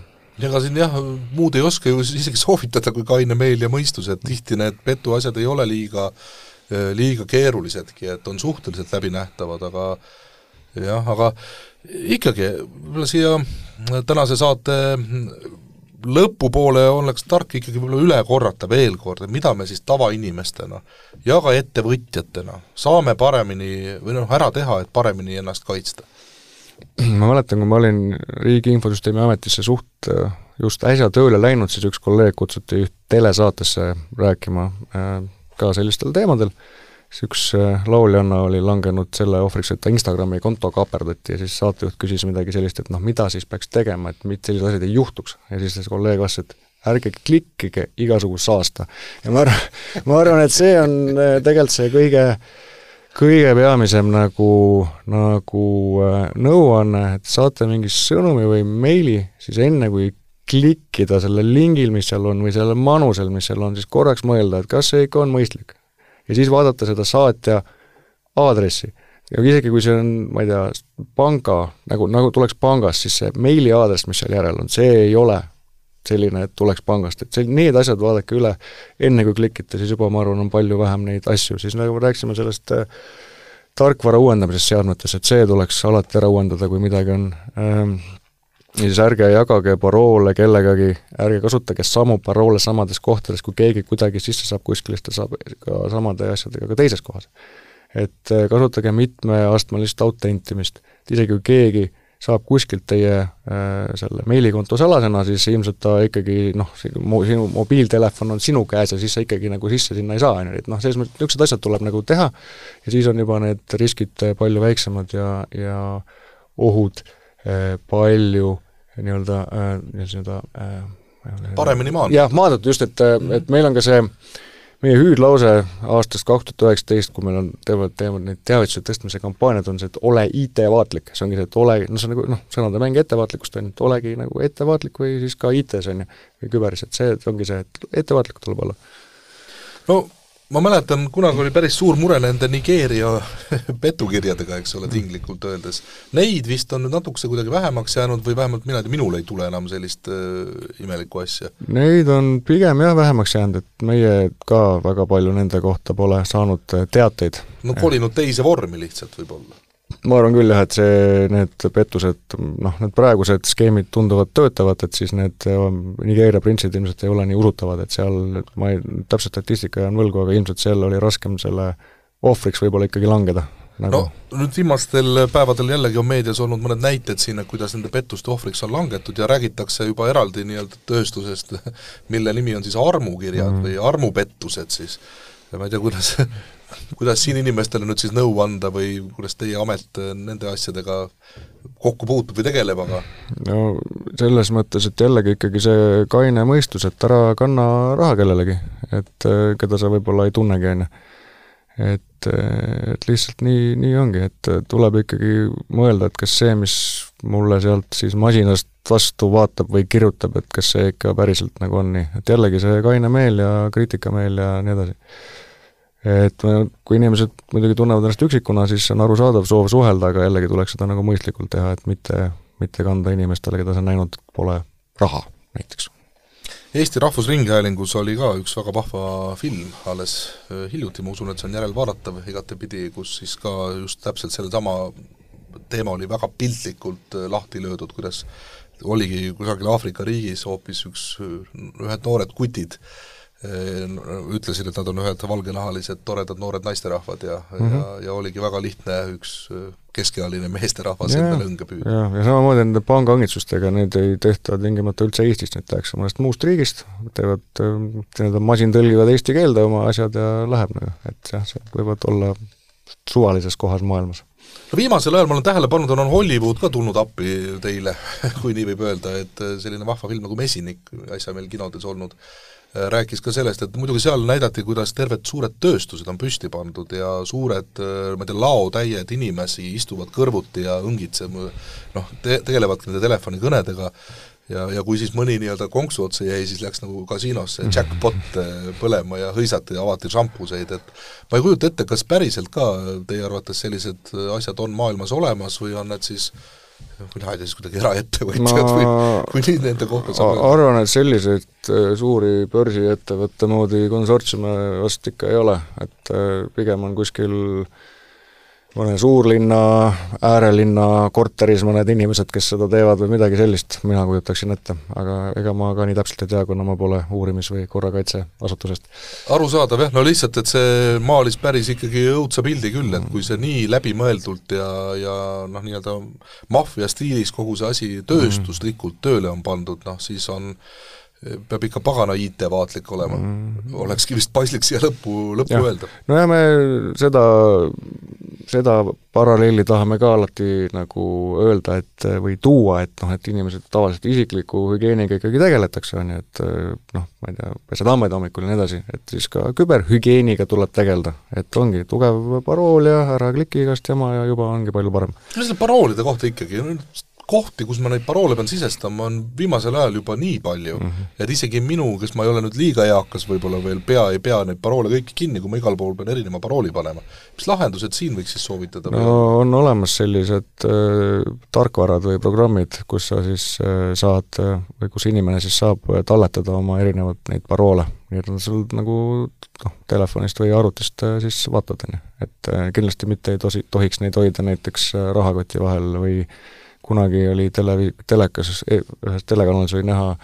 Ega siin jah, muud ei oska ju isegi soovitada kui kaine meel ja mõistus, et tihti need petuasjad ei ole liiga, liiga keerulisedki, et on suhteliselt läbinähtavad, aga jah, aga ikkagi, võib-olla siia tänase saate lõpupoole oleks tark ikkagi võib-olla üle korrata veel kord, et mida me siis tavainimestena ja ka ettevõtjatena saame paremini või noh, ära teha, et paremini ennast kaitsta? ma mäletan, kui ma olin Riigi Infosüsteemi Ametisse suht just äsja tööle läinud, siis üks kolleeg kutsuti üht telesaatesse rääkima äh, ka sellistel teemadel siis üks äh, lauljanna oli langenud selle ohvriks, et ta Instagrami konto kaaperdati ja siis saatejuht küsis midagi sellist, et noh, mida siis peaks tegema, et mitte sellised asjad ei juhtuks. ja siis see kolleeg vastas, et ärge klikkige igasugust saasta. ja ma arvan, ma arvan, et see on äh, tegelikult see kõige kõige peamisem nagu, nagu äh, nõuanne, et saate mingi sõnumi või meili, siis enne kui klikkida sellel lingil, mis seal on, või sellel manusel, mis seal on, siis korraks mõelda, et kas see ikka on mõistlik. Ja siis vaadata seda saatja aadressi. ja isegi, kui see on, ma ei tea, panga, nagu, nagu tuleks pangast, siis see meiliaadress, mis seal järel on, see ei ole selline, et tuleks pangast, et see, need asjad vaadake üle, enne kui klikite, siis juba ma arvan, on palju vähem neid asju, siis nagu rääkisime sellest äh, tarkvara uuendamisest seadmetes, et see tuleks alati ära uuendada, kui midagi on ähm, siis ärge jagage paroole kellegagi, ärge kasutage samu paroole samades kohtades, kui keegi kuidagi sisse saab kuskile, siis ta saab ka samade asjadega ka teises kohas. et äh, kasutage mitmeastmelist autentimist, et isegi kui keegi saab kuskilt teie äh, selle meilikonto salasena, siis ilmselt ta ikkagi noh, sinu mobiiltelefon on sinu käes ja siis sa ikkagi nagu sisse sinna ei saa, on ju, et noh, selles mõttes niisugused asjad tuleb nagu teha ja siis on juba need riskid palju väiksemad ja, ja ohud. äh, palju nii-öelda äh,, nii-öelda äh, paremini maandada. jah, maandada just, et, äh, et meil on ka see meie hüüdlause aastast kaks tuhat üheksateist, kui meil on, teevad, teevad neid teavituse tõstmise kampaaniad, on see, et ole IT-vaatlik, see ongi see, et ole, no see on nagu noh, sõnademäng ettevaatlikkust, on ju, et olegi nagu ettevaatlik või siis ka IT-s, on ju, või küberis, et see ongi see, et ettevaatlik tuleb olla. no ma mäletan, kunagi oli päris suur mure nende Nigeeria petukirjadega, eks ole, tinglikult öeldes. Neid vist on nüüd natukese kuidagi vähemaks jäänud või vähemalt mina ei tea, minul ei tule enam sellist äh, imelikku asja. Neid on pigem jah, vähemaks jäänud, et meie ka väga palju nende kohta pole saanud teateid. no kolinud teise vormi lihtsalt võib-olla ma arvan küll jah, et see, need pettused, noh, need praegused skeemid tunduvad töötavat, et siis need ähm, Nigeeria printsid ilmselt ei ole nii usutavad, et seal ma ei, täpset statistika jään võlgu, aga ilmselt seal oli raskem selle ohvriks võib-olla ikkagi langeda nagu. no nüüd viimastel päevadel jällegi on meedias olnud mõned näited siin, et kuidas nende pettuste ohvriks on langetud ja räägitakse juba eraldi nii-öelda tööstusest, mille nimi on siis armukirjad mm. või armupettused siis ma ei tea, kuidas kuidas siin inimestele nüüd siis nõu anda või kuidas teie amet nende asjadega kokku puutub või tegeleb, aga no selles mõttes, et jällegi ikkagi see kaine mõistus, et ära kanna raha kellelegi, et äh, keda sa võib-olla ei tunnegi, on ju. et, äh, et lihtsalt nii, nii ongi, et tuleb ikkagi mõelda, et kas see, mis mulle sealt siis masinast vastu vaatab või kirjutab, et kas see ikka päriselt nagu on nii, et jällegi see kaine meel ja kriitikameel ja nii edasi et kui inimesed muidugi tunnevad ennast üksikuna, siis on arusaadav soov suhelda, aga jällegi tuleks seda nagu mõistlikult teha, et mitte, mitte kanda inimestele, keda sa näinud pole, raha näiteks. Eesti Rahvusringhäälingus oli ka üks väga vahva film alles äh, hiljuti, ma usun, et see on järelvaadatav igatepidi, kus siis ka just täpselt sellesama teema oli väga piltlikult äh, lahti löödud, kuidas oligi kusagil Aafrika riigis hoopis üks, ühed noored kutid äh, ütlesid, et nad on ühed valgenahalised toredad noored naisterahvad ja mm, -hmm. ja, ja oligi väga lihtne üks keskealine meesterahvas endale õnge püüda. jah, ja samamoodi nende pangaõngitsustega, need ei tehta tingimata üldse Eestist, need tehakse mõnest muust riigist, teevad, nii-öelda masintõlgivad eesti keelde oma asjad ja läheb nagu, et jah, see võivad olla suvalises kohas maailmas no viimasel ajal ma olen tähele pannud, on Hollywood ka tulnud appi teile, kui nii võib öelda, et selline vahva film nagu Mesinik, äsja meil kinodes olnud, Äh, rääkis ka sellest, et muidugi seal näidati, kuidas terved suured tööstused on püsti pandud ja suured, äh, ma ei tea, laotäied inimesi istuvad kõrvuti ja õngitseb, noh, te-, tegelevadki nende telefonikõnedega ja, ja kui siis mõni nii-öelda konksu otsa jäi, siis läks nagu kasiinosse mhm. jackpot äh, põlema ja hõisati ja avati šampuseid, et ma ei kujuta ette, kas päriselt ka teie arvates sellised asjad on maailmas olemas või on need siis äh, mina ei tea, siis kuidagi eraettevõtjad või kui nii nende kohta saab arvan, et selliseid äh, suuri börsiettevõtte moodi konsortsiume vast ikka ei ole, et äh, pigem on kuskil äh, mõne suurlinna, äärelinna korteris mõned inimesed, kes seda teevad või midagi sellist, mina kujutaksin ette. aga ega ma ka nii täpselt ei tea, kuna ma pole uurimis- või korrakaitseasutusest. arusaadav jah, no lihtsalt, et see maalis päris ikkagi õudse pildi küll, et kui see nii läbimõeldult ja, ja noh, nii-öelda maffia stiilis kogu see asi tööstuslikult tööle on pandud, noh siis on peab ikka pagana IT-vaatlik olema mm.. olekski vist paslik siia lõppu, lõppu ja. öelda. nojah, me seda, seda paralleeli tahame ka alati nagu öelda, et või tuua, et noh, et inimesed tavaliselt isikliku hügieeniga ikkagi tegeletakse, on ju, et noh, ma ei tea, pesed hambaid hommikul ja nii edasi, et siis ka küberhügieeniga tuleb tegeleda. et ongi tugev parool ja ära kliki igast jama ja juba ongi palju parem. no selle paroolide kohta ikkagi, kohti, kus ma neid paroole pean sisestama, on viimasel ajal juba nii palju mm, -hmm. et isegi minu, kes ma ei ole nüüd liiga eakas võib-olla veel, pea ei pea neid paroole kõiki kinni, kui ma igal pool pean erineva parooli panema. mis lahendused siin võiks siis soovitada? no on olemas sellised äh, tarkvarad või programmid, kus sa siis äh, saad äh, või kus inimene siis saab äh, talletada oma erinevaid neid paroole, nii et on sul nagu noh, telefonist või arvutist äh, siis vaatad, on ju. et äh, kindlasti mitte ei tosi, tohiks neid hoida näiteks äh, rahakoti vahel või kunagi oli televi-, telekas, e-, ühes telekanalis oli näha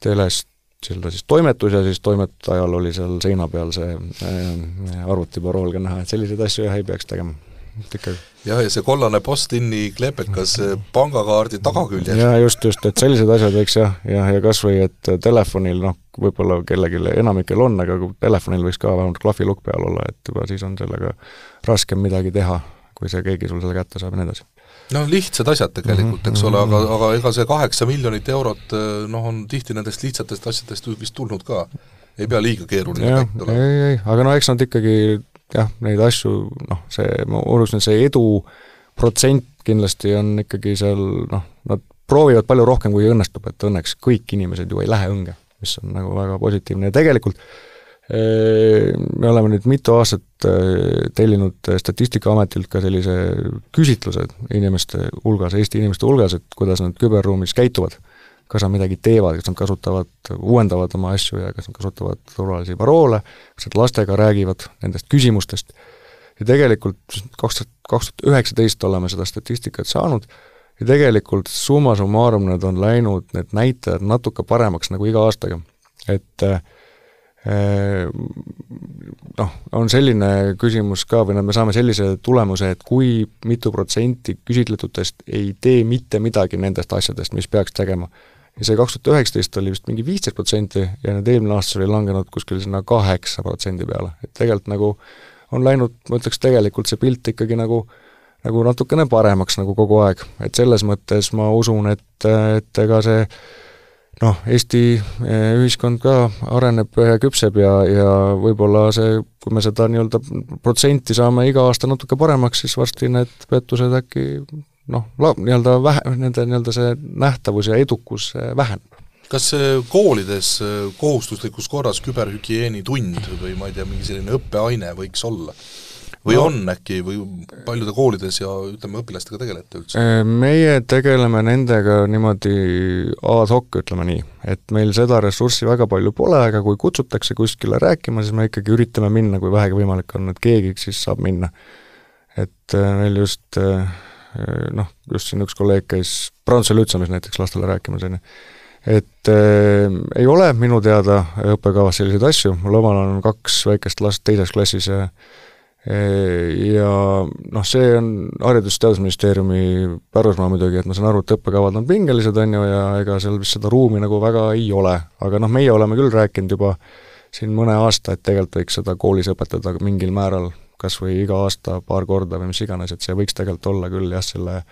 telest seda siis toimetus ja siis toimetajal oli seal seina peal see äh, arvutiparool ka näha, et selliseid asju jah, ei peaks tegema, et ikka jah, ja see kollane post-in'i kleepekas pangakaardi tagaküljel. jaa, just, just, et sellised asjad võiks jah, jah, ja kas või et telefonil noh, võib-olla kellelgi, enamikel on, aga telefonil võiks ka vähemalt klahvilukk peal olla, et juba siis on sellega raskem midagi teha, kui see keegi sul selle kätte saab ja nii edasi no lihtsad asjad tegelikult, eks ole, aga, aga ega see kaheksa miljonit eurot noh, on tihti nendest lihtsatest asjadest vist tulnud ka. ei pea liiga keeruline kätt olema. ei, ei, aga no eks nad ikkagi jah, neid asju noh, see, ma unustasin, see edu protsent kindlasti on ikkagi seal noh, nad proovivad palju rohkem, kui õnnestub, et õnneks kõik inimesed ju ei lähe õnge, mis on nagu väga positiivne ja tegelikult me oleme nüüd mitu aastat tellinud Statistikaametilt ka sellise küsitluse inimeste hulgas, Eesti inimeste hulgas, et kuidas nad küberruumis käituvad. kas nad midagi teevad, kas nad kasutavad, uuendavad oma asju ja kas nad kasutavad turvalisi paroole, kas nad lastega räägivad nendest küsimustest, ja tegelikult kaks tuhat, kaks tuhat üheksateist oleme seda statistikat saanud ja tegelikult summa summarum need on läinud, need näitajad natuke paremaks nagu iga aastaga. et äh, noh, on selline küsimus ka või noh, me saame sellise tulemuse, et kui mitu protsenti küsitletutest ei tee mitte midagi nendest asjadest, mis peaks tegema. ja see kaks tuhat üheksateist oli vist mingi viisteist protsenti ja nüüd eelmine aasta oli langenud kuskil sinna kaheksa protsendi peale, et tegelikult nagu on läinud, ma ütleks tegelikult see pilt ikkagi nagu nagu natukene paremaks nagu kogu aeg, et selles mõttes ma usun, et, et ega see noh, Eesti eh, ühiskond ka areneb ja küpseb ja, ja võib-olla see, kui me seda nii-öelda protsenti saame iga aasta natuke paremaks, siis varsti need pettused äkki noh, nii-öelda vähe, nende nii-öelda see nähtavus ja edukus eh, väheneb kas koolides eh, kohustuslikus korras küberhügieenitund või ma ei tea, mingi selline õppeaine võiks olla? Või no, on äkki või paljude koolides ja ütleme, õpilastega tegelete üldse? Äh, meie tegeleme nendega niimoodi ad hoc, ütleme nii, et meil seda ressurssi väga palju pole, aga kui kutsutakse kuskile rääkima, siis me ikkagi üritame minna, kui vähegi võimalik on, et keegi siis saab minna. et äh, meil just äh, noh, just siin üks kolleeg käis Prantsuse lütseumis näiteks lastele rääkimas, on ju, et äh, ei ole minu teada õppekavas selliseid asju, mul omal on kaks väikest last teises klassis ja ja noh, see on Haridus- ja Teadusministeeriumi pärusmaa muidugi, et ma saan aru, et õppekavad on pingelised, on ju, ja ega seal vist seda ruumi nagu väga ei ole. aga noh, meie oleme küll rääkinud juba siin mõne aasta, et tegelikult võiks seda koolis õpetada mingil määral, kas või iga aasta paar korda või mis iganes, et see võiks tegelikult olla küll jah, selle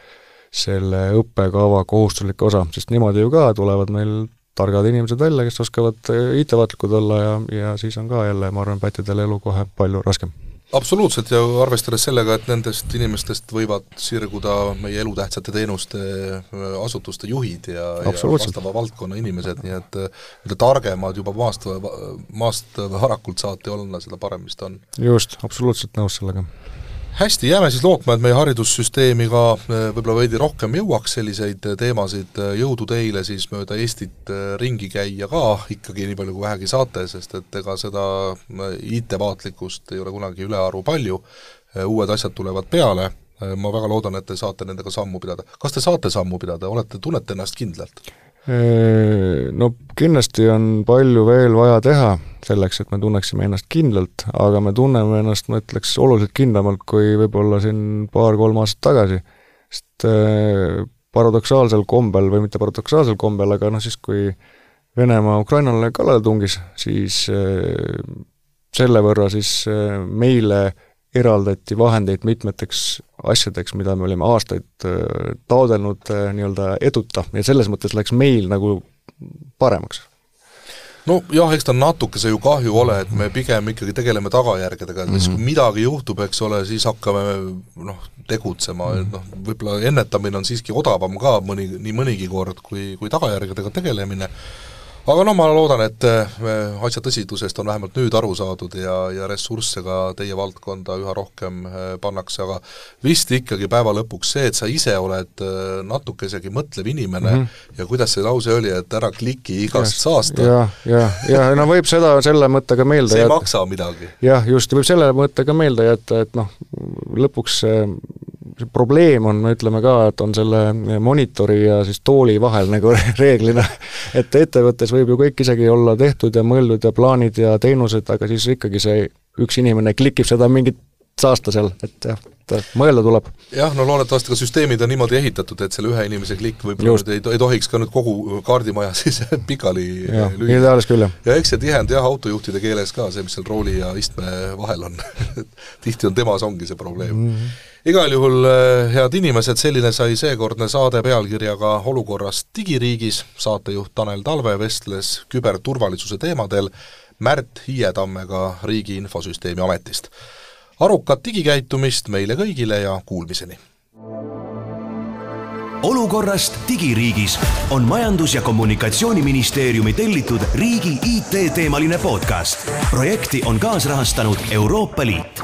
selle õppekava kohustuslik osa, sest niimoodi ju ka tulevad meil targad inimesed välja, kes oskavad IT-vaatlikud olla ja, ja siis on ka jälle, ma arvan, pättidel elu kohe palju raskem absoluutselt ja arvestades sellega, et nendest inimestest võivad sirguda meie elutähtsate teenuste äh, asutuste juhid ja, ja vastava valdkonna inimesed, nii et äh, mida targemad juba maast, maast varakult saate olla, seda parem vist on. just, absoluutselt nõus sellega hästi, jääme siis lootma, et meie haridussüsteemi ka äh, võib-olla veidi rohkem jõuaks selliseid äh, teemasid, äh, jõudu teile siis mööda Eestit ringi käia ka ikkagi nii palju, kui vähegi saate, sest et ega seda IT-vaatlikkust ei ole kunagi ülearu palju, uued asjad tulevad peale, ma väga loodan, et te saate nendega sammu pidada. kas te saate sammu pidada, olete, tunnete ennast kindlalt? No kindlasti on palju veel vaja teha selleks, et me tunneksime ennast kindlalt, aga me tunneme ennast, ma ütleks, oluliselt kindlamalt kui võib-olla siin paar-kolm aastat tagasi. sest paradoksaalsel kombel või mitte paradoksaalsel kombel, aga noh, siis kui Venemaa Ukrainale kallale tungis, siis selle võrra siis meile eraldati vahendeid mitmeteks asjadeks, mida me olime aastaid äh, taodelnud äh, nii-öelda eduta ja selles mõttes läks meil nagu paremaks nojah, eks ta natukese ju kahju ole, et me pigem ikkagi tegeleme tagajärgedega, et siis mm -hmm. kui midagi juhtub, eks ole, siis hakkame noh, tegutsema mm, -hmm. noh, võib-olla ennetamine on siiski odavam ka mõni, nii mõnigi kord, kui, kui tagajärgedega tegelemine aga no ma loodan, et äh, asja tõsidusest on vähemalt nüüd aru saadud ja, ja ressursse ka teie valdkonda üha rohkem äh, pannakse, aga vist ikkagi päeva lõpuks see, et sa ise oled äh, natukesegi mõtlev inimene mm -hmm. ja kuidas see lause oli, et ära kliki igast saasta ja,. jah, jah, ja no võib seda selle mõttega meelde see ei jätta. maksa midagi. jah, just, võib selle mõttega meelde jätta, et noh, lõpuks see probleem on, me ütleme ka, et on selle monitori ja siis tooli vahel nagu reeglina, et ettevõttes võib ju kõik isegi olla tehtud ja mõeldud ja plaanid ja teenused, aga siis ikkagi see üks inimene klikib seda mingit saasta seal, et jah, mõelda tuleb. jah, no loodetavasti ka süsteemid on niimoodi ehitatud, et selle ühe inimese klikk võib-olla ei, ei tohiks ka nüüd kogu kaardimaja siis pikali lüüa. ideaalis küll, jah. ja eks see tihend jah, autojuhtide keeles ka, see, mis seal rooli ja istme vahel on tihti on temas, ongi see probleem mm. -hmm igal juhul, eh, head inimesed, selline sai seekordne saade pealkirjaga Olukorrast digiriigis, saatejuht Tanel Talve vestles küberturvalisuse teemadel Märt Hiietammega Riigi Infosüsteemi Ametist. Arukat digikäitumist meile kõigile ja kuulmiseni! olukorrast digiriigis on Majandus- ja Kommunikatsiooniministeeriumi tellitud riigi IT-teemaline podcast. projekti on kaasrahastanud Euroopa Liit